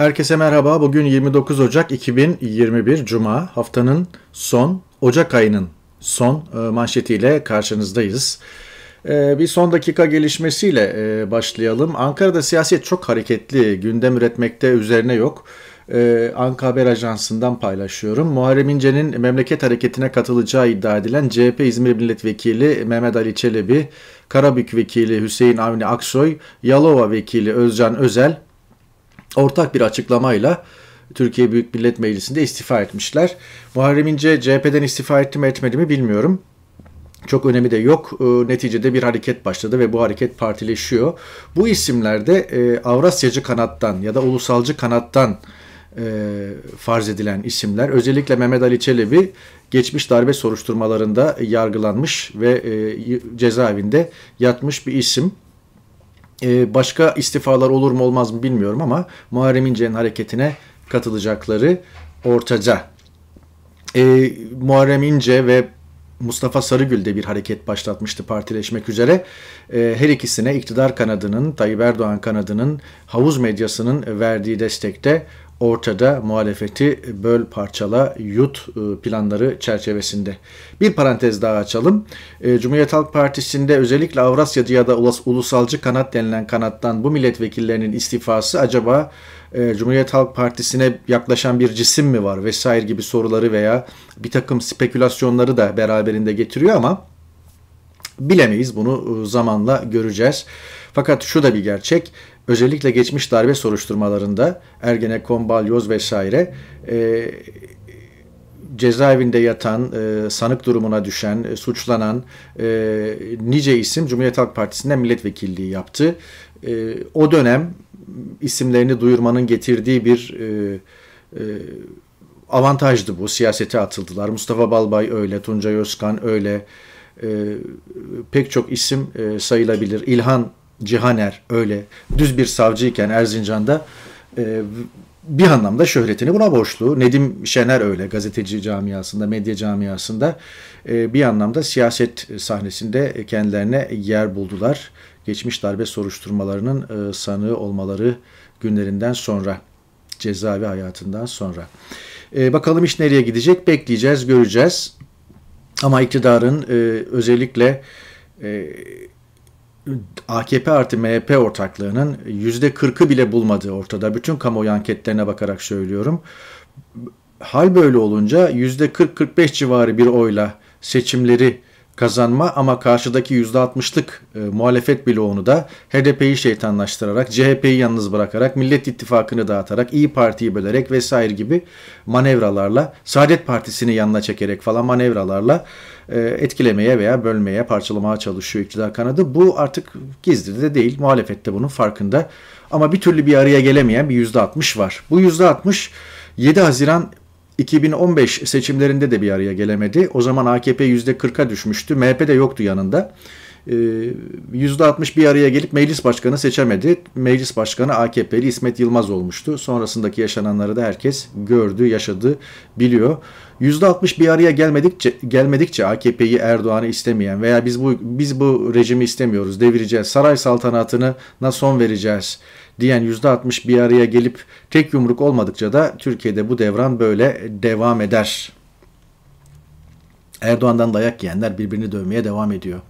Herkese merhaba. Bugün 29 Ocak 2021 Cuma. Haftanın son, Ocak ayının son e, manşetiyle karşınızdayız. E, bir son dakika gelişmesiyle e, başlayalım. Ankara'da siyaset çok hareketli. Gündem üretmekte üzerine yok. Anka Haber Ajansı'ndan paylaşıyorum. Muharrem İnce'nin memleket hareketine katılacağı iddia edilen CHP İzmir Milletvekili Mehmet Ali Çelebi, Karabük Vekili Hüseyin Avni Aksoy, Yalova Vekili Özcan Özel, ortak bir açıklamayla Türkiye Büyük Millet Meclisi'nde istifa etmişler. Muharrem İnce CHP'den istifa etti mi etmedi mi bilmiyorum. Çok önemi de yok. E, neticede bir hareket başladı ve bu hareket partileşiyor. Bu isimlerde e, Avrasyacı kanattan ya da ulusalcı kanattan e, farz edilen isimler. Özellikle Mehmet Ali Çelebi geçmiş darbe soruşturmalarında yargılanmış ve e, cezaevinde yatmış bir isim. Ee, başka istifalar olur mu olmaz mı bilmiyorum ama Muharrem İnce'nin hareketine katılacakları ortaca. E, Muharrem İnce ve Mustafa Sarıgül de bir hareket başlatmıştı partileşmek üzere. E, her ikisine iktidar kanadının, Tayyip Erdoğan kanadının, havuz medyasının verdiği destekte ortada muhalefeti böl parçala yut e, planları çerçevesinde. Bir parantez daha açalım. E, Cumhuriyet Halk Partisi'nde özellikle Avrasyacı ya da ulusalcı kanat denilen kanattan bu milletvekillerinin istifası acaba e, Cumhuriyet Halk Partisi'ne yaklaşan bir cisim mi var vesaire gibi soruları veya bir takım spekülasyonları da beraberinde getiriyor ama bilemeyiz bunu zamanla göreceğiz. Fakat şu da bir gerçek özellikle geçmiş darbe soruşturmalarında Ergenekon, Balyoz vesaire e, cezaevinde yatan, e, sanık durumuna düşen, e, suçlanan e, nice isim Cumhuriyet Halk Partisi'nde milletvekilliği yaptı. E, o dönem isimlerini duyurmanın getirdiği bir e, e, avantajdı bu. Siyasete atıldılar. Mustafa Balbay öyle, Tuncay Özkan öyle, e, pek çok isim e, sayılabilir. İlhan Cihaner öyle düz bir savcıyken Erzincan'da e, bir anlamda şöhretini buna borçlu. Nedim Şener öyle gazeteci camiasında, medya camiasında e, bir anlamda siyaset sahnesinde kendilerine yer buldular. Geçmiş darbe soruşturmalarının e, sanığı olmaları günlerinden sonra, cezaevi hayatından sonra. E, bakalım iş nereye gidecek bekleyeceğiz, göreceğiz. Ama iktidarın e, özellikle e, AKP artı MHP ortaklığının %40'ı bile bulmadığı ortada. Bütün kamuoyu anketlerine bakarak söylüyorum. Hal böyle olunca %40-45 civarı bir oyla seçimleri kazanma ama karşıdaki %60'lık e, muhalefet bloğunu da HDP'yi şeytanlaştırarak, CHP'yi yalnız bırakarak, Millet İttifakı'nı dağıtarak, İyi Parti'yi bölerek vesaire gibi manevralarla, Saadet Partisi'ni yanına çekerek falan manevralarla e, etkilemeye veya bölmeye, parçalamaya çalışıyor iktidar kanadı. Bu artık gizli de değil, muhalefette bunun farkında. Ama bir türlü bir araya gelemeyen bir %60 var. Bu %60 7 Haziran 2015 seçimlerinde de bir araya gelemedi. O zaman AKP %40'a düşmüştü. MHP de yoktu yanında. %60 ee, bir araya gelip meclis başkanı seçemedi. Meclis başkanı AKP'li İsmet Yılmaz olmuştu. Sonrasındaki yaşananları da herkes gördü, yaşadı, biliyor. %60 bir araya gelmedikçe gelmedikçe AKP'yi Erdoğan'ı istemeyen veya biz bu biz bu rejimi istemiyoruz, devireceğiz, saray saltanatını na son vereceğiz diyen %60 bir araya gelip tek yumruk olmadıkça da Türkiye'de bu devran böyle devam eder. Erdoğan'dan dayak yiyenler birbirini dövmeye devam ediyor.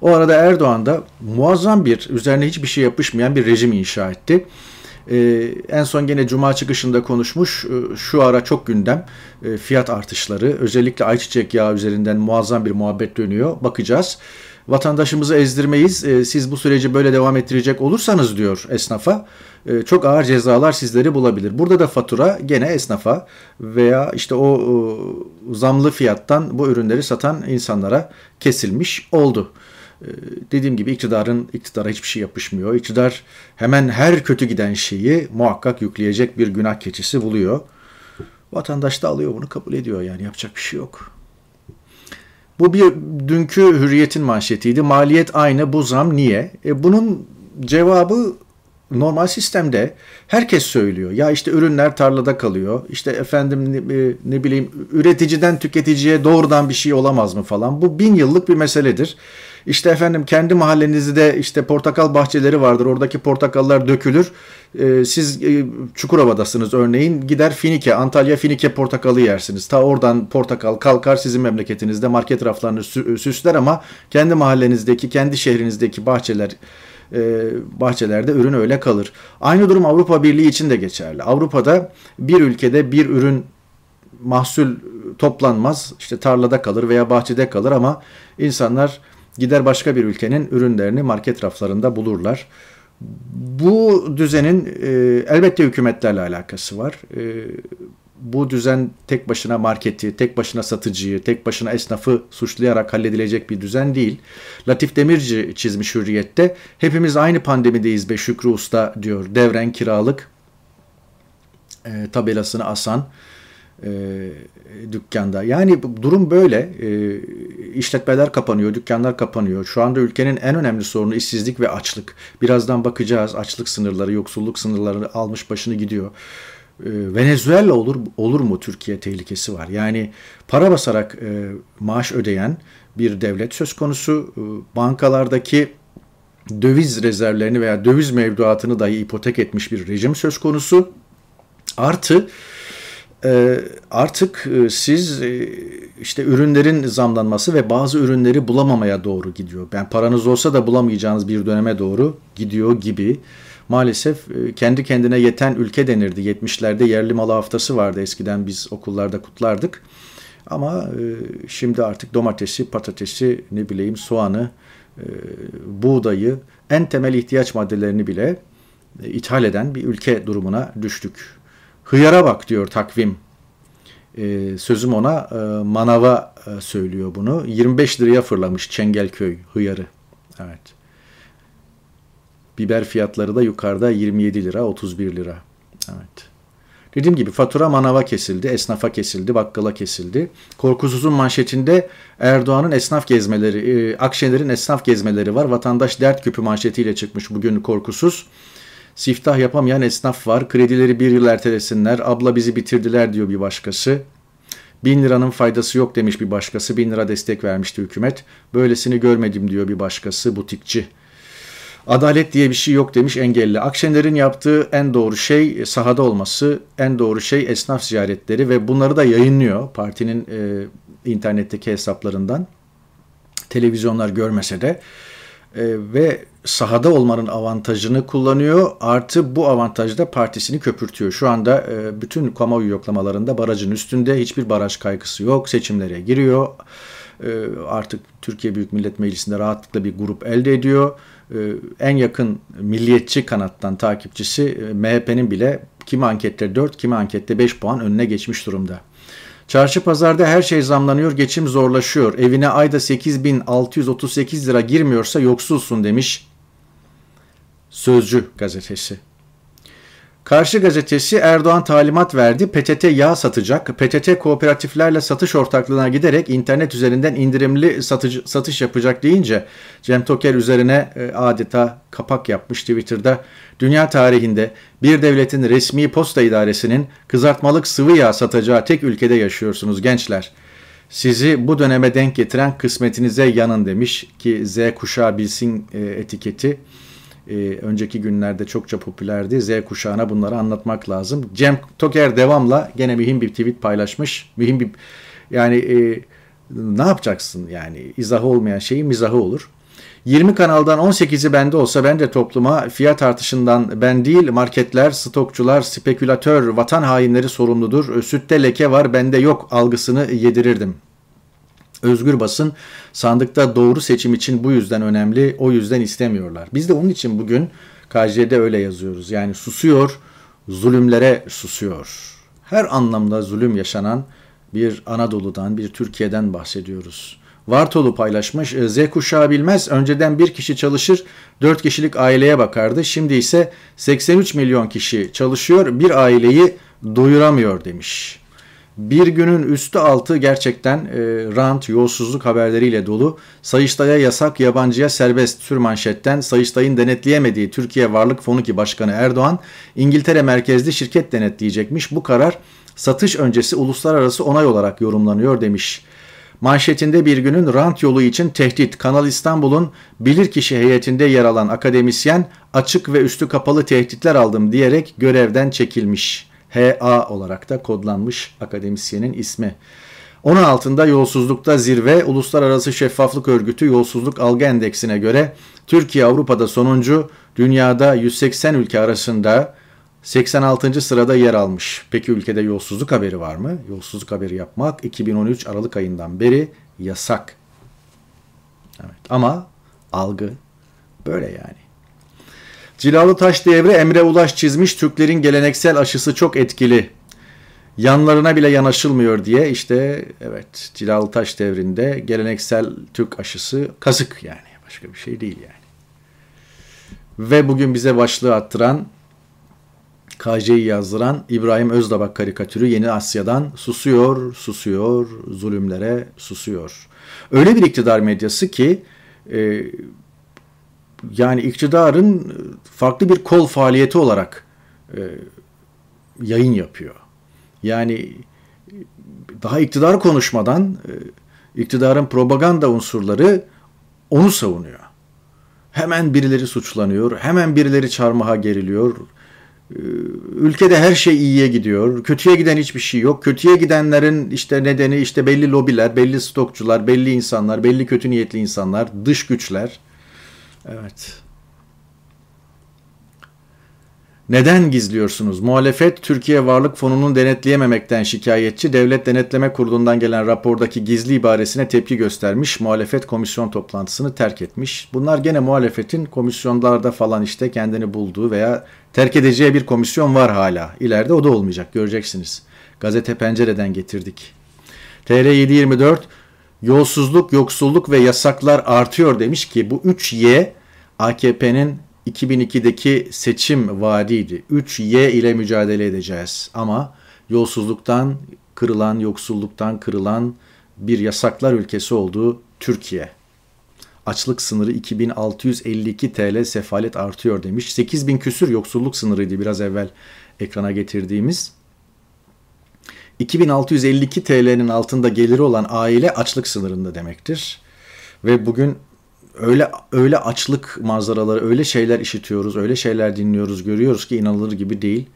O arada Erdoğan da muazzam bir, üzerine hiçbir şey yapışmayan bir rejim inşa etti. Ee, en son gene Cuma çıkışında konuşmuş. Ee, şu ara çok gündem. Ee, fiyat artışları. Özellikle ayçiçek yağı üzerinden muazzam bir muhabbet dönüyor. Bakacağız. Vatandaşımızı ezdirmeyiz. Ee, siz bu süreci böyle devam ettirecek olursanız diyor esnafa. E, çok ağır cezalar sizleri bulabilir. Burada da fatura gene esnafa veya işte o zamlı fiyattan bu ürünleri satan insanlara kesilmiş oldu. Ee, dediğim gibi iktidarın iktidara hiçbir şey yapışmıyor. İktidar hemen her kötü giden şeyi muhakkak yükleyecek bir günah keçisi buluyor. Vatandaş da alıyor bunu kabul ediyor yani yapacak bir şey yok. Bu bir dünkü hürriyetin manşetiydi. Maliyet aynı bu zam niye? E bunun cevabı normal sistemde herkes söylüyor. Ya işte ürünler tarlada kalıyor. İşte efendim ne, e, ne bileyim üreticiden tüketiciye doğrudan bir şey olamaz mı falan. Bu bin yıllık bir meseledir. İşte efendim kendi mahallenizde işte portakal bahçeleri vardır. Oradaki portakallar dökülür. Ee, siz e, Çukurova'dasınız örneğin. Gider Finike, Antalya Finike portakalı yersiniz. Ta oradan portakal kalkar sizin memleketinizde market raflarını süsler ama kendi mahallenizdeki, kendi şehrinizdeki bahçeler e, bahçelerde ürün öyle kalır. Aynı durum Avrupa Birliği için de geçerli. Avrupa'da bir ülkede bir ürün mahsul toplanmaz. işte tarlada kalır veya bahçede kalır ama insanlar gider başka bir ülkenin ürünlerini market raflarında bulurlar. Bu düzenin e, elbette hükümetlerle alakası var. E, bu düzen tek başına marketi, tek başına satıcıyı, tek başına esnafı suçlayarak halledilecek bir düzen değil. Latif Demirci çizmiş Hürriyet'te. Hepimiz aynı pandemideyiz be Şükrü Usta diyor. Devren kiralık e, tabelasını asan e, dükkanda. Yani durum böyle. E, işletmeler kapanıyor, dükkanlar kapanıyor. Şu anda ülkenin en önemli sorunu işsizlik ve açlık. Birazdan bakacağız. Açlık sınırları, yoksulluk sınırları almış başını gidiyor. E, Venezuela olur olur mu Türkiye tehlikesi var. Yani para basarak e, maaş ödeyen bir devlet söz konusu. E, bankalardaki döviz rezervlerini veya döviz mevduatını dahi ipotek etmiş bir rejim söz konusu. Artı artık e, siz e, işte ürünlerin zamlanması ve bazı ürünleri bulamamaya doğru gidiyor. Yani paranız olsa da bulamayacağınız bir döneme doğru gidiyor gibi. Maalesef e, kendi kendine yeten ülke denirdi. 70'lerde yerli malı haftası vardı eskiden biz okullarda kutlardık. Ama şimdi artık domatesi, patatesi, ne bileyim soğanı, buğdayı, en temel ihtiyaç maddelerini bile ithal eden bir ülke durumuna düştük. Hıyara bak diyor takvim. Ee, sözüm ona e, manava e, söylüyor bunu. 25 liraya fırlamış Çengelköy hıyarı. Evet. Biber fiyatları da yukarıda 27 lira, 31 lira. Evet. Dediğim gibi fatura manava kesildi, esnafa kesildi, bakkala kesildi. Korkusuz'un manşetinde Erdoğan'ın esnaf gezmeleri, e, Akşener'in esnaf gezmeleri var. Vatandaş dert küpü manşetiyle çıkmış bugün Korkusuz. Siftah yapamayan esnaf var. Kredileri bir yıl ertelesinler. Abla bizi bitirdiler diyor bir başkası. Bin liranın faydası yok demiş bir başkası. Bin lira destek vermişti hükümet. Böylesini görmedim diyor bir başkası butikçi. Adalet diye bir şey yok demiş engelli. Akşener'in yaptığı en doğru şey sahada olması, en doğru şey esnaf ziyaretleri ve bunları da yayınlıyor partinin e, internetteki hesaplarından. Televizyonlar görmese de e, ve sahada olmanın avantajını kullanıyor. Artı bu avantajda partisini köpürtüyor. Şu anda e, bütün kamuoyu yoklamalarında barajın üstünde hiçbir baraj kaygısı yok. Seçimlere giriyor. E, artık Türkiye Büyük Millet Meclisi'nde rahatlıkla bir grup elde ediyor. E, en yakın milliyetçi kanattan takipçisi e, MHP'nin bile kimi ankette 4, kimi ankette 5 puan önüne geçmiş durumda. Çarşı pazarda her şey zamlanıyor, geçim zorlaşıyor. Evine ayda 8638 lira girmiyorsa yoksulsun demiş Sözcü gazetesi. Karşı gazetesi Erdoğan talimat verdi. PTT yağ satacak. PTT kooperatiflerle satış ortaklığına giderek internet üzerinden indirimli satıcı, satış yapacak deyince Cem Toker üzerine e, adeta kapak yapmış Twitter'da. Dünya tarihinde bir devletin resmi posta idaresinin kızartmalık sıvı yağ satacağı tek ülkede yaşıyorsunuz gençler. Sizi bu döneme denk getiren kısmetinize yanın demiş ki Z kuşağı bilsin e, etiketi e, önceki günlerde çokça popülerdi. Z kuşağına bunları anlatmak lazım. Cem Toker devamla gene mühim bir tweet paylaşmış. Mühim bir yani e, ne yapacaksın yani izahı olmayan şeyin mizahı olur. 20 kanaldan 18'i bende olsa ben de topluma fiyat artışından ben değil marketler, stokçular, spekülatör, vatan hainleri sorumludur. Sütte leke var bende yok algısını yedirirdim. Özgür basın sandıkta doğru seçim için bu yüzden önemli, o yüzden istemiyorlar. Biz de onun için bugün KJ'de öyle yazıyoruz. Yani susuyor, zulümlere susuyor. Her anlamda zulüm yaşanan bir Anadolu'dan, bir Türkiye'den bahsediyoruz. Vartolu paylaşmış. E, Z kuşağı bilmez. Önceden bir kişi çalışır, dört kişilik aileye bakardı. Şimdi ise 83 milyon kişi çalışıyor, bir aileyi doyuramıyor demiş. Bir günün üstü altı gerçekten e, rant, yolsuzluk haberleriyle dolu. Sayıştay'a yasak, yabancıya serbest tür manşetten Sayıştay'ın denetleyemediği Türkiye Varlık Fonu ki Başkanı Erdoğan, İngiltere merkezli şirket denetleyecekmiş. Bu karar satış öncesi uluslararası onay olarak yorumlanıyor demiş. manşetinde bir günün rant yolu için tehdit. Kanal İstanbul'un bilirkişi heyetinde yer alan akademisyen açık ve üstü kapalı tehditler aldım diyerek görevden çekilmiş. HA olarak da kodlanmış akademisyenin ismi. Onun altında yolsuzlukta zirve Uluslararası Şeffaflık Örgütü Yolsuzluk Algı Endeksine göre Türkiye Avrupa'da sonuncu, dünyada 180 ülke arasında 86. sırada yer almış. Peki ülkede yolsuzluk haberi var mı? Yolsuzluk haberi yapmak 2013 Aralık ayından beri yasak. Evet ama algı böyle yani. Cilalı Taş Devri Emre Ulaş çizmiş Türklerin geleneksel aşısı çok etkili. Yanlarına bile yanaşılmıyor diye işte evet Cilalı Taş devrinde geleneksel Türk aşısı kazık yani başka bir şey değil yani. Ve bugün bize başlığı attıran KJ'yi yazdıran İbrahim Özdabak karikatürü Yeni Asya'dan susuyor, susuyor, zulümlere susuyor. Öyle bir iktidar medyası ki e, yani iktidarın farklı bir kol faaliyeti olarak e, yayın yapıyor. Yani daha iktidar konuşmadan e, iktidarın propaganda unsurları onu savunuyor. Hemen birileri suçlanıyor, hemen birileri çarmıha geriliyor, ee, ülkede her şey iyiye gidiyor. Kötüye giden hiçbir şey yok. Kötüye gidenlerin işte nedeni işte belli lobiler, belli stokçular, belli insanlar, belli kötü niyetli insanlar, dış güçler. Evet. Neden gizliyorsunuz? Muhalefet Türkiye Varlık Fonu'nun denetleyememekten şikayetçi. Devlet Denetleme Kurulu'ndan gelen rapordaki gizli ibaresine tepki göstermiş. Muhalefet komisyon toplantısını terk etmiş. Bunlar gene muhalefetin komisyonlarda falan işte kendini bulduğu veya terk edeceği bir komisyon var hala. İleride o da olmayacak göreceksiniz. Gazete Pencere'den getirdik. TR 724 yolsuzluk, yoksulluk ve yasaklar artıyor demiş ki bu 3 Y AKP'nin 2002'deki seçim vaadiydi. 3Y ile mücadele edeceğiz ama yolsuzluktan kırılan, yoksulluktan kırılan bir yasaklar ülkesi olduğu Türkiye. Açlık sınırı 2652 TL sefalet artıyor demiş. 8000 küsür yoksulluk sınırıydı biraz evvel ekrana getirdiğimiz. 2652 TL'nin altında geliri olan aile açlık sınırında demektir. Ve bugün öyle öyle açlık manzaraları, öyle şeyler işitiyoruz, öyle şeyler dinliyoruz, görüyoruz ki inanılır gibi değil.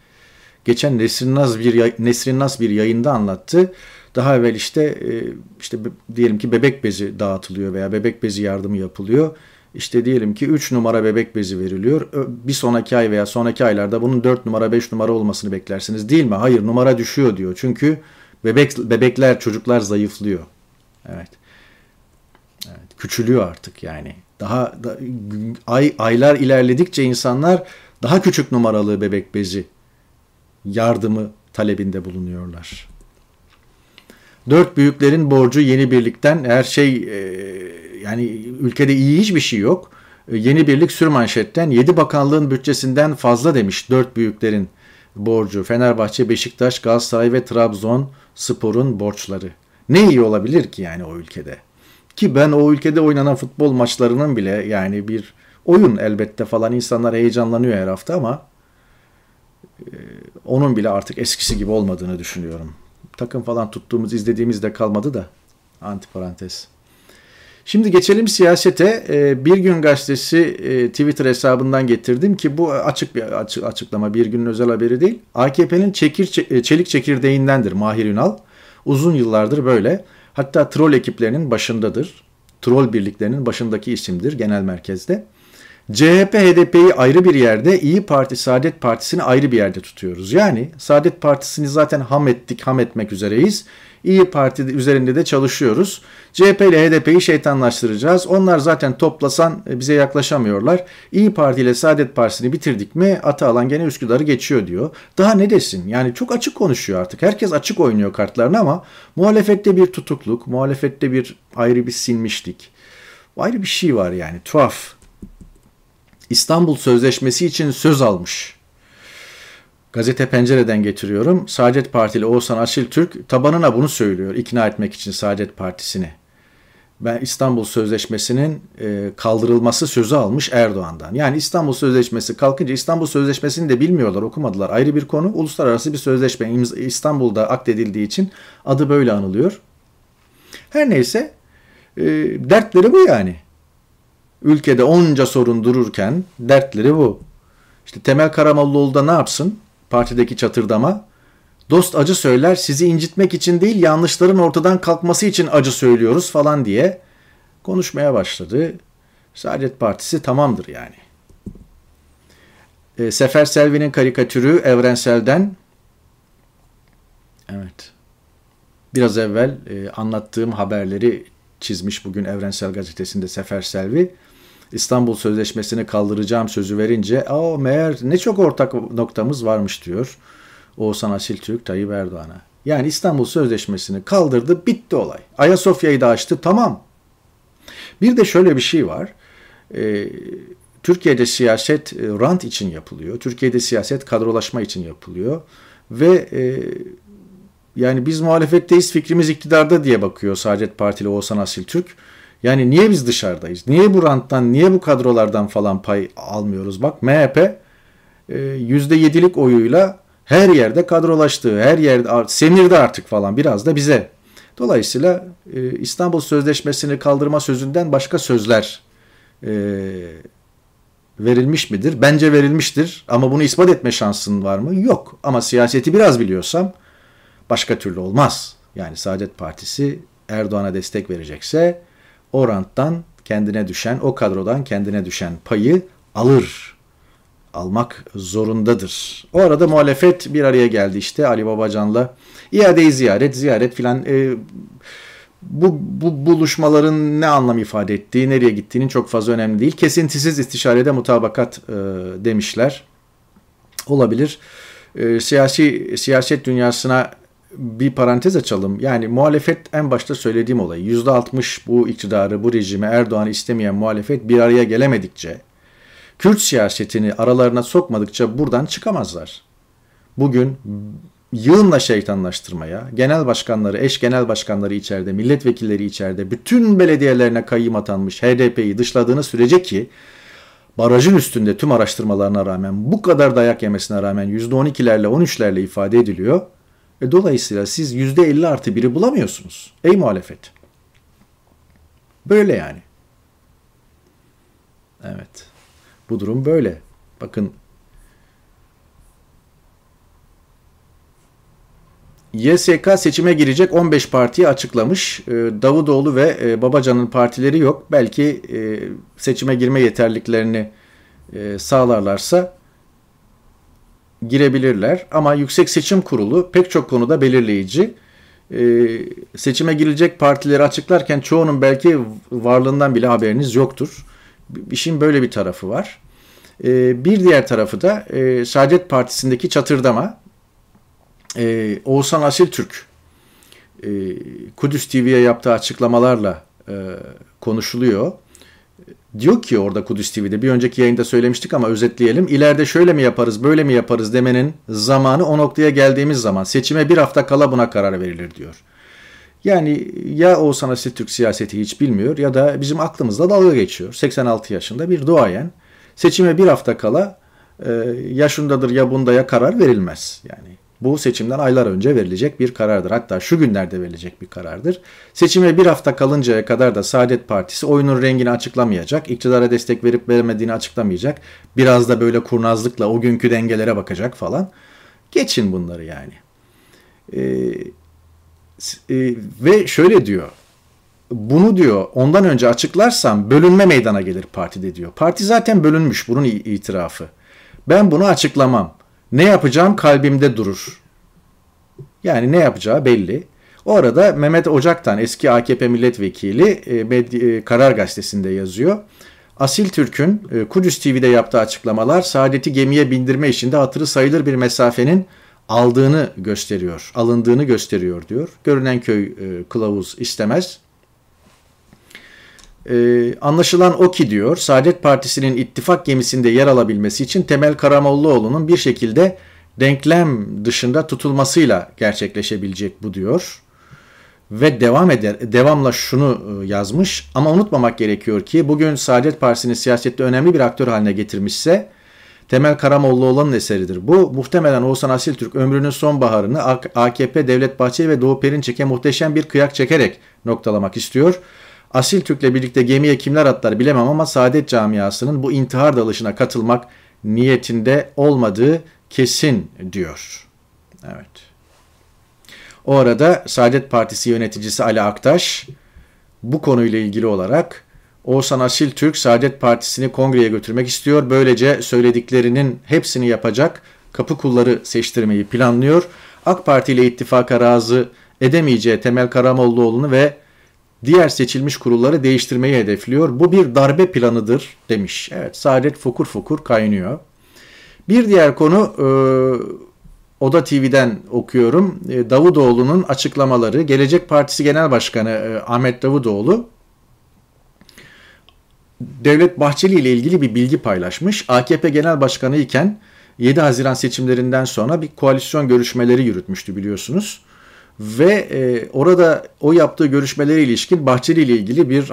Geçen Nesrin Naz bir Nesrin Naz bir yayında anlattı. Daha evvel işte e, işte diyelim ki bebek bezi dağıtılıyor veya bebek bezi yardımı yapılıyor. İşte diyelim ki 3 numara bebek bezi veriliyor. Bir sonraki ay veya sonraki aylarda bunun 4 numara 5 numara olmasını beklersiniz değil mi? Hayır numara düşüyor diyor. Çünkü bebek bebekler çocuklar zayıflıyor. Evet. Evet, küçülüyor artık yani. Daha da, ay aylar ilerledikçe insanlar daha küçük numaralı bebek bezi yardımı talebinde bulunuyorlar. Dört büyüklerin borcu yeni birlikten her şey e, yani ülkede iyi hiçbir şey yok. E, yeni birlik sürmanşetten 7 bakanlığın bütçesinden fazla demiş dört büyüklerin borcu. Fenerbahçe, Beşiktaş, Galatasaray ve Trabzon sporun borçları. Ne iyi olabilir ki yani o ülkede? Ki ben o ülkede oynanan futbol maçlarının bile yani bir oyun elbette falan insanlar heyecanlanıyor her hafta ama e, onun bile artık eskisi gibi olmadığını düşünüyorum. Takım falan tuttuğumuz, izlediğimiz de kalmadı da antiparantez. Şimdi geçelim siyasete. E, bir gün gazetesi e, Twitter hesabından getirdim ki bu açık bir açıklama, bir günün özel haberi değil. AKP'nin çekir, çelik çekirdeğindendir Mahir Ünal. Uzun yıllardır böyle. Hatta troll ekiplerinin başındadır. Troll birliklerinin başındaki isimdir genel merkezde. CHP, HDP'yi ayrı bir yerde, İyi Parti, Saadet Partisi'ni ayrı bir yerde tutuyoruz. Yani Saadet Partisi'ni zaten ham ettik, ham etmek üzereyiz. İyi Parti üzerinde de çalışıyoruz. CHP ile HDP'yi şeytanlaştıracağız. Onlar zaten toplasan e, bize yaklaşamıyorlar. İyi Parti ile Saadet Partisi'ni bitirdik mi Atalan gene Üsküdar'ı geçiyor diyor. Daha ne desin? Yani çok açık konuşuyor artık. Herkes açık oynuyor kartlarını ama muhalefette bir tutukluk, muhalefette bir ayrı bir sinmişlik. Ayrı bir şey var yani tuhaf. İstanbul Sözleşmesi için söz almış. Gazete Pencere'den getiriyorum. Saadet Partili Oğuzhan Asil Türk tabanına bunu söylüyor ikna etmek için Saadet Partisi'ni. Ben İstanbul Sözleşmesi'nin e, kaldırılması sözü almış Erdoğan'dan. Yani İstanbul Sözleşmesi kalkınca İstanbul Sözleşmesi'ni de bilmiyorlar, okumadılar. Ayrı bir konu. Uluslararası bir sözleşme İstanbul'da akdedildiği için adı böyle anılıyor. Her neyse e, dertleri bu yani. Ülkede onca sorun dururken dertleri bu. İşte Temel Karamollaoğlu da ne yapsın? Partideki çatırdama. Dost acı söyler sizi incitmek için değil yanlışların ortadan kalkması için acı söylüyoruz falan diye konuşmaya başladı. Saadet Partisi tamamdır yani. E, Sefer Selvi'nin karikatürü Evrensel'den evet biraz evvel e, anlattığım haberleri çizmiş bugün Evrensel Gazetesi'nde Sefer Selvi. İstanbul Sözleşmesi'ni kaldıracağım sözü verince aa meğer ne çok ortak noktamız varmış diyor Oğuzhan Asil Türk Tayyip Erdoğan'a. Yani İstanbul Sözleşmesi'ni kaldırdı bitti olay. Ayasofya'yı da açtı tamam. Bir de şöyle bir şey var. Ee, Türkiye'de siyaset e, rant için yapılıyor. Türkiye'de siyaset kadrolaşma için yapılıyor. Ve e, yani biz muhalefetteyiz fikrimiz iktidarda diye bakıyor Saadet Partili Oğuzhan Asil Türk. Yani niye biz dışarıdayız? Niye bu ranttan, niye bu kadrolardan falan pay almıyoruz? Bak MHP %7'lik e, oyuyla her yerde kadrolaştığı, her yerde semirdi artık falan biraz da bize. Dolayısıyla e, İstanbul Sözleşmesi'ni kaldırma sözünden başka sözler e, verilmiş midir? Bence verilmiştir ama bunu ispat etme şansın var mı? Yok. Ama siyaseti biraz biliyorsam başka türlü olmaz. Yani Saadet Partisi Erdoğan'a destek verecekse o ranttan kendine düşen, o kadrodan kendine düşen payı alır. Almak zorundadır. O arada muhalefet bir araya geldi işte Ali Babacan'la. İadeyi ziyaret, ziyaret filan. E, bu, bu buluşmaların ne anlam ifade ettiği, nereye gittiğinin çok fazla önemli değil. Kesintisiz istişarede mutabakat e, demişler. Olabilir. E, siyasi siyaset dünyasına bir parantez açalım. Yani muhalefet en başta söylediğim olay. %60 bu iktidarı, bu rejimi Erdoğan'ı istemeyen muhalefet bir araya gelemedikçe, Kürt siyasetini aralarına sokmadıkça buradan çıkamazlar. Bugün yığınla şeytanlaştırmaya, genel başkanları, eş genel başkanları içeride, milletvekilleri içeride, bütün belediyelerine kayyım atanmış HDP'yi dışladığını sürece ki barajın üstünde tüm araştırmalarına rağmen bu kadar dayak yemesine rağmen %12'lerle 13'lerle ifade ediliyor. E dolayısıyla siz %50 artı biri bulamıyorsunuz. Ey muhalefet. Böyle yani. Evet. Bu durum böyle. Bakın YSK seçime girecek 15 partiyi açıklamış. Ee, Davutoğlu ve e, Babacan'ın partileri yok. Belki e, seçime girme yeterliklerini e, sağlarlarsa girebilirler. Ama Yüksek Seçim Kurulu pek çok konuda belirleyici. Seçime girecek partileri açıklarken çoğunun belki varlığından bile haberiniz yoktur. İşin böyle bir tarafı var. Bir diğer tarafı da Saadet Partisi'ndeki çatırdama e, Oğuzhan Asil Türk e, Kudüs TV'ye yaptığı açıklamalarla e, konuşuluyor. Diyor ki orada Kudüs TV'de bir önceki yayında söylemiştik ama özetleyelim. İleride şöyle mi yaparız böyle mi yaparız demenin zamanı o noktaya geldiğimiz zaman seçime bir hafta kala buna karar verilir diyor. Yani ya Oğuzhan Asil Türk siyaseti hiç bilmiyor ya da bizim aklımızda dalga geçiyor. 86 yaşında bir duayen seçime bir hafta kala ya şundadır ya bunda ya karar verilmez. Yani bu seçimden aylar önce verilecek bir karardır. Hatta şu günlerde verilecek bir karardır. Seçime bir hafta kalıncaya kadar da Saadet Partisi oyunun rengini açıklamayacak, iktidara destek verip vermediğini açıklamayacak. Biraz da böyle kurnazlıkla o günkü dengelere bakacak falan. Geçin bunları yani. Ee, e, ve şöyle diyor. Bunu diyor ondan önce açıklarsam bölünme meydana gelir partide diyor. Parti zaten bölünmüş bunun itirafı. Ben bunu açıklamam. Ne yapacağım kalbimde durur. Yani ne yapacağı belli. O arada Mehmet Ocak'tan eski AKP milletvekili e, e, Karar Gazetesi'nde yazıyor. Asil Türk'ün e, Kudüs TV'de yaptığı açıklamalar saadeti gemiye bindirme işinde hatırı sayılır bir mesafenin aldığını gösteriyor, alındığını gösteriyor diyor. Görünen köy kılavuz istemez. Ee, anlaşılan o ki diyor, Saadet Partisi'nin ittifak gemisinde yer alabilmesi için Temel Karamollaoğlu'nun bir şekilde denklem dışında tutulmasıyla gerçekleşebilecek bu diyor. Ve devam eder, devamla şunu e, yazmış ama unutmamak gerekiyor ki bugün Saadet Partisi'nin siyasette önemli bir aktör haline getirmişse Temel Karamollaoğlu'nun eseridir. Bu muhtemelen Oğuzhan Asiltürk ömrünün son baharını AKP, Devlet Bahçeli ve Doğu Perinçek'e muhteşem bir kıyak çekerek noktalamak istiyor. Asiltürk'le birlikte gemiye kimler atlar bilemem ama Saadet camiasının bu intihar dalışına katılmak niyetinde olmadığı kesin diyor. Evet. O arada Saadet Partisi yöneticisi Ali Aktaş bu konuyla ilgili olarak Oğuzhan Asil Türk Saadet Partisi'ni kongreye götürmek istiyor. Böylece söylediklerinin hepsini yapacak kapı kulları seçtirmeyi planlıyor. AK Parti ile ittifaka razı edemeyeceği Temel Karamollaoğlu'nu ve diğer seçilmiş kurulları değiştirmeyi hedefliyor. Bu bir darbe planıdır demiş. Evet Saadet fokur fokur kaynıyor. Bir diğer konu e, Oda TV'den okuyorum. E, Davutoğlu'nun açıklamaları. Gelecek Partisi Genel Başkanı e, Ahmet Davutoğlu Devlet Bahçeli ile ilgili bir bilgi paylaşmış. AKP Genel Başkanı iken 7 Haziran seçimlerinden sonra bir koalisyon görüşmeleri yürütmüştü biliyorsunuz. Ve e, orada o yaptığı görüşmelere ilişkin Bahçeli ile ilgili bir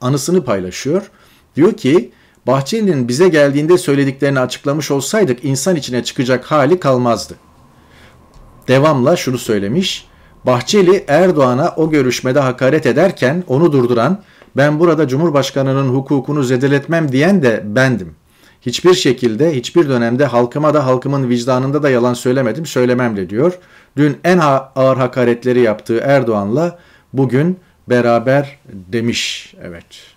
anısını paylaşıyor. Diyor ki Bahçeli'nin bize geldiğinde söylediklerini açıklamış olsaydık insan içine çıkacak hali kalmazdı. Devamla şunu söylemiş. Bahçeli Erdoğan'a o görüşmede hakaret ederken onu durduran ben burada Cumhurbaşkanı'nın hukukunu zedeletmem diyen de bendim. Hiçbir şekilde, hiçbir dönemde halkıma da halkımın vicdanında da yalan söylemedim, söylemem de diyor. Dün en ağır hakaretleri yaptığı Erdoğan'la bugün beraber demiş. Evet.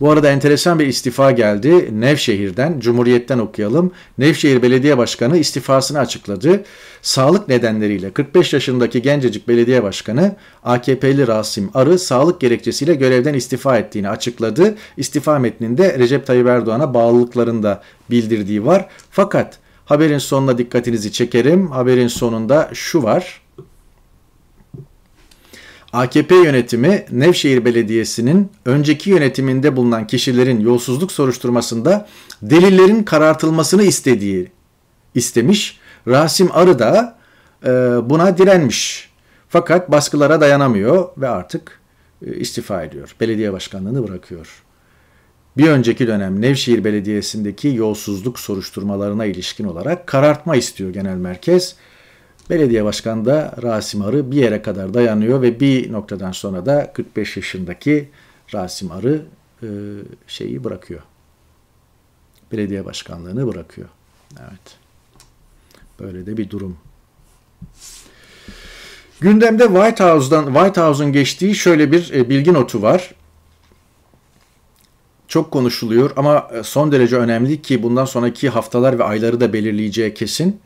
Bu arada enteresan bir istifa geldi Nevşehir'den, Cumhuriyet'ten okuyalım. Nevşehir Belediye Başkanı istifasını açıkladı. Sağlık nedenleriyle 45 yaşındaki gencecik belediye başkanı AKP'li Rasim Arı sağlık gerekçesiyle görevden istifa ettiğini açıkladı. İstifa metninde Recep Tayyip Erdoğan'a bağlılıklarını da bildirdiği var. Fakat haberin sonuna dikkatinizi çekerim. Haberin sonunda şu var. AKP yönetimi Nevşehir Belediyesi'nin önceki yönetiminde bulunan kişilerin yolsuzluk soruşturmasında delillerin karartılmasını istediği istemiş. Rasim Arı da e, buna direnmiş. Fakat baskılara dayanamıyor ve artık e, istifa ediyor. Belediye başkanlığını bırakıyor. Bir önceki dönem Nevşehir Belediyesi'ndeki yolsuzluk soruşturmalarına ilişkin olarak karartma istiyor genel merkez. Belediye başkanı da Rasim Arı bir yere kadar dayanıyor ve bir noktadan sonra da 45 yaşındaki Rasim Arı e, şeyi bırakıyor. Belediye başkanlığını bırakıyor. Evet. Böyle de bir durum. Gündemde White House'dan White House'un geçtiği şöyle bir e, bilgi notu var. Çok konuşuluyor ama e, son derece önemli ki bundan sonraki haftalar ve ayları da belirleyeceği kesin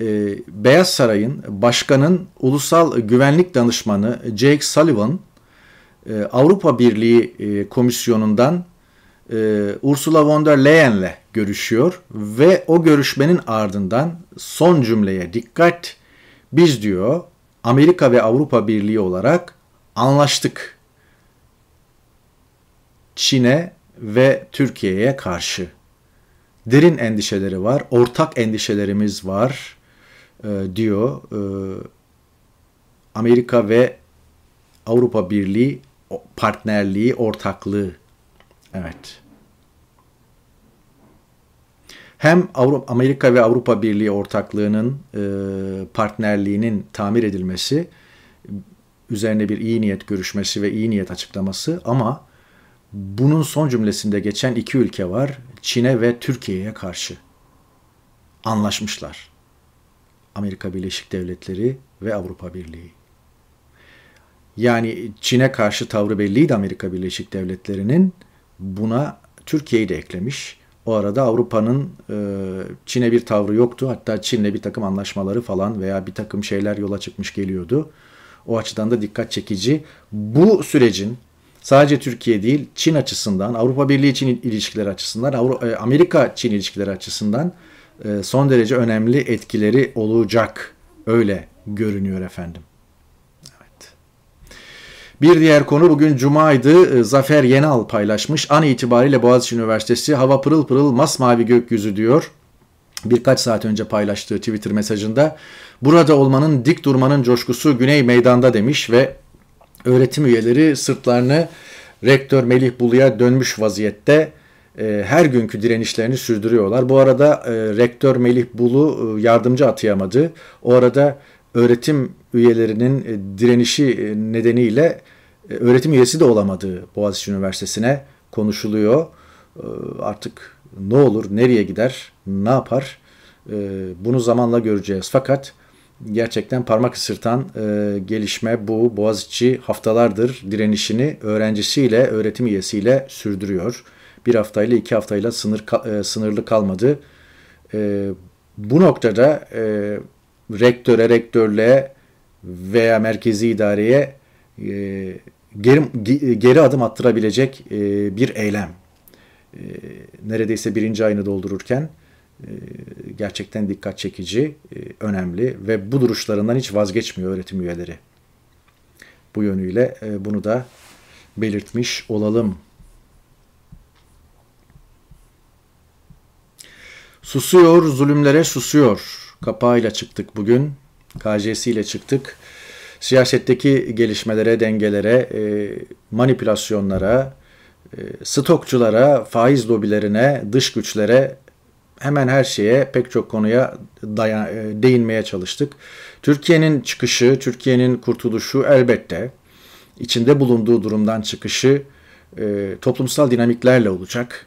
e, Beyaz Saray'ın başkanın ulusal güvenlik danışmanı Jake Sullivan e, Avrupa Birliği e, Komisyonu'ndan e, Ursula von der Leyen'le görüşüyor ve o görüşmenin ardından son cümleye dikkat biz diyor Amerika ve Avrupa Birliği olarak anlaştık. Çin'e ve Türkiye'ye karşı derin endişeleri var, ortak endişelerimiz var e, diyor. E, Amerika ve Avrupa Birliği partnerliği, ortaklığı. Evet. Hem Amerika ve Avrupa Birliği ortaklığının e, partnerliğinin tamir edilmesi, üzerine bir iyi niyet görüşmesi ve iyi niyet açıklaması ama bunun son cümlesinde geçen iki ülke var. Çin'e ve Türkiye'ye karşı anlaşmışlar. Amerika Birleşik Devletleri ve Avrupa Birliği. Yani Çin'e karşı tavrı belliydi Amerika Birleşik Devletleri'nin. Buna Türkiye'yi de eklemiş. O arada Avrupa'nın e, Çin'e bir tavrı yoktu. Hatta Çin'le bir takım anlaşmaları falan veya bir takım şeyler yola çıkmış geliyordu. O açıdan da dikkat çekici. Bu sürecin sadece Türkiye değil Çin açısından, Avrupa Birliği Çin ilişkileri açısından, e, Amerika Çin ilişkileri açısından son derece önemli etkileri olacak. Öyle görünüyor efendim. Evet. Bir diğer konu bugün Cuma'ydı. E, Zafer Yenal paylaşmış. An itibariyle Boğaziçi Üniversitesi hava pırıl pırıl masmavi gökyüzü diyor. Birkaç saat önce paylaştığı Twitter mesajında burada olmanın dik durmanın coşkusu Güney Meydan'da demiş ve öğretim üyeleri sırtlarını rektör Melih Bulu'ya dönmüş vaziyette e, her günkü direnişlerini sürdürüyorlar. Bu arada e, rektör Melih Bulu e, yardımcı atayamadı. O arada öğretim üyelerinin direnişi nedeniyle öğretim üyesi de olamadığı Boğaziçi Üniversitesi'ne konuşuluyor. Artık ne olur, nereye gider, ne yapar bunu zamanla göreceğiz. Fakat gerçekten parmak ısırtan gelişme bu. Boğaziçi haftalardır direnişini öğrencisiyle, öğretim üyesiyle sürdürüyor. Bir haftayla iki haftayla sınır e, sınırlı kalmadı. E, bu noktada e, rektöre, rektörlüğe veya merkezi idareye e, geri, geri adım attırabilecek e, bir eylem. E, neredeyse birinci ayını doldururken e, gerçekten dikkat çekici, e, önemli ve bu duruşlarından hiç vazgeçmiyor öğretim üyeleri. Bu yönüyle e, bunu da belirtmiş olalım. Susuyor, zulümlere susuyor. Kapağıyla çıktık bugün. KJ'si ile çıktık. Siyasetteki gelişmelere, dengelere, manipülasyonlara, stokçulara, faiz lobilerine, dış güçlere hemen her şeye pek çok konuya dayan, e, değinmeye çalıştık. Türkiye'nin çıkışı, Türkiye'nin kurtuluşu elbette içinde bulunduğu durumdan çıkışı e, toplumsal dinamiklerle olacak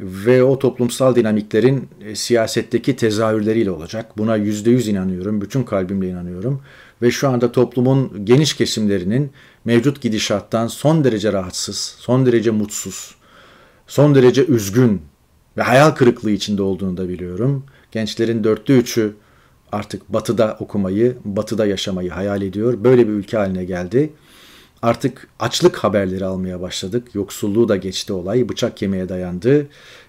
ve o toplumsal dinamiklerin e, siyasetteki tezahürleriyle olacak. Buna yüzde yüz inanıyorum, bütün kalbimle inanıyorum. Ve şu anda toplumun geniş kesimlerinin mevcut gidişattan son derece rahatsız, son derece mutsuz, son derece üzgün ve hayal kırıklığı içinde olduğunu da biliyorum. Gençlerin dörtte üçü artık batıda okumayı, batıda yaşamayı hayal ediyor. Böyle bir ülke haline geldi. Artık açlık haberleri almaya başladık. Yoksulluğu da geçti olay. Bıçak kemiğe dayandı.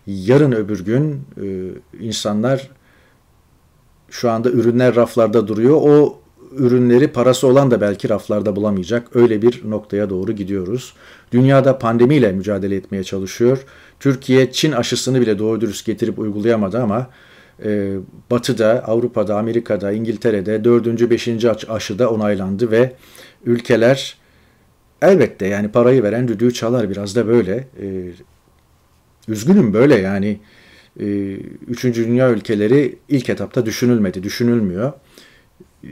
Yarın öbür gün e, insanlar şu anda ürünler raflarda duruyor. O ürünleri parası olan da belki raflarda bulamayacak. Öyle bir noktaya doğru gidiyoruz. Dünyada pandemiyle mücadele etmeye çalışıyor. Türkiye Çin aşısını bile doğru dürüst getirip uygulayamadı ama e, Batı'da, Avrupa'da, Amerika'da, İngiltere'de dördüncü, beşinci aşıda onaylandı ve ülkeler elbette yani parayı veren düdüğü çalar biraz da böyle. E, üzgünüm böyle yani. E, üçüncü dünya ülkeleri ilk etapta düşünülmedi, düşünülmüyor. E,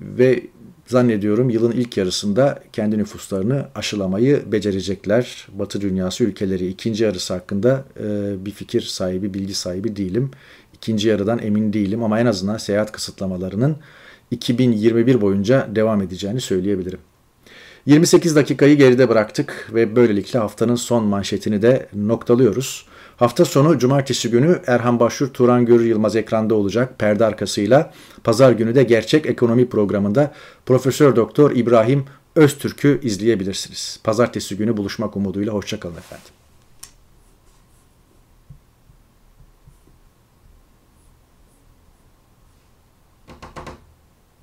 ve zannediyorum yılın ilk yarısında kendi nüfuslarını aşılamayı becerecekler. Batı dünyası ülkeleri ikinci yarısı hakkında e, bir fikir sahibi, bilgi sahibi değilim. İkinci yarıdan emin değilim ama en azından seyahat kısıtlamalarının 2021 boyunca devam edeceğini söyleyebilirim. 28 dakikayı geride bıraktık ve böylelikle haftanın son manşetini de noktalıyoruz. Hafta sonu cumartesi günü Erhan Başvur, Turan Görür Yılmaz ekranda olacak perde arkasıyla. Pazar günü de Gerçek Ekonomi programında Profesör Doktor İbrahim Öztürk'ü izleyebilirsiniz. Pazartesi günü buluşmak umuduyla hoşçakalın efendim.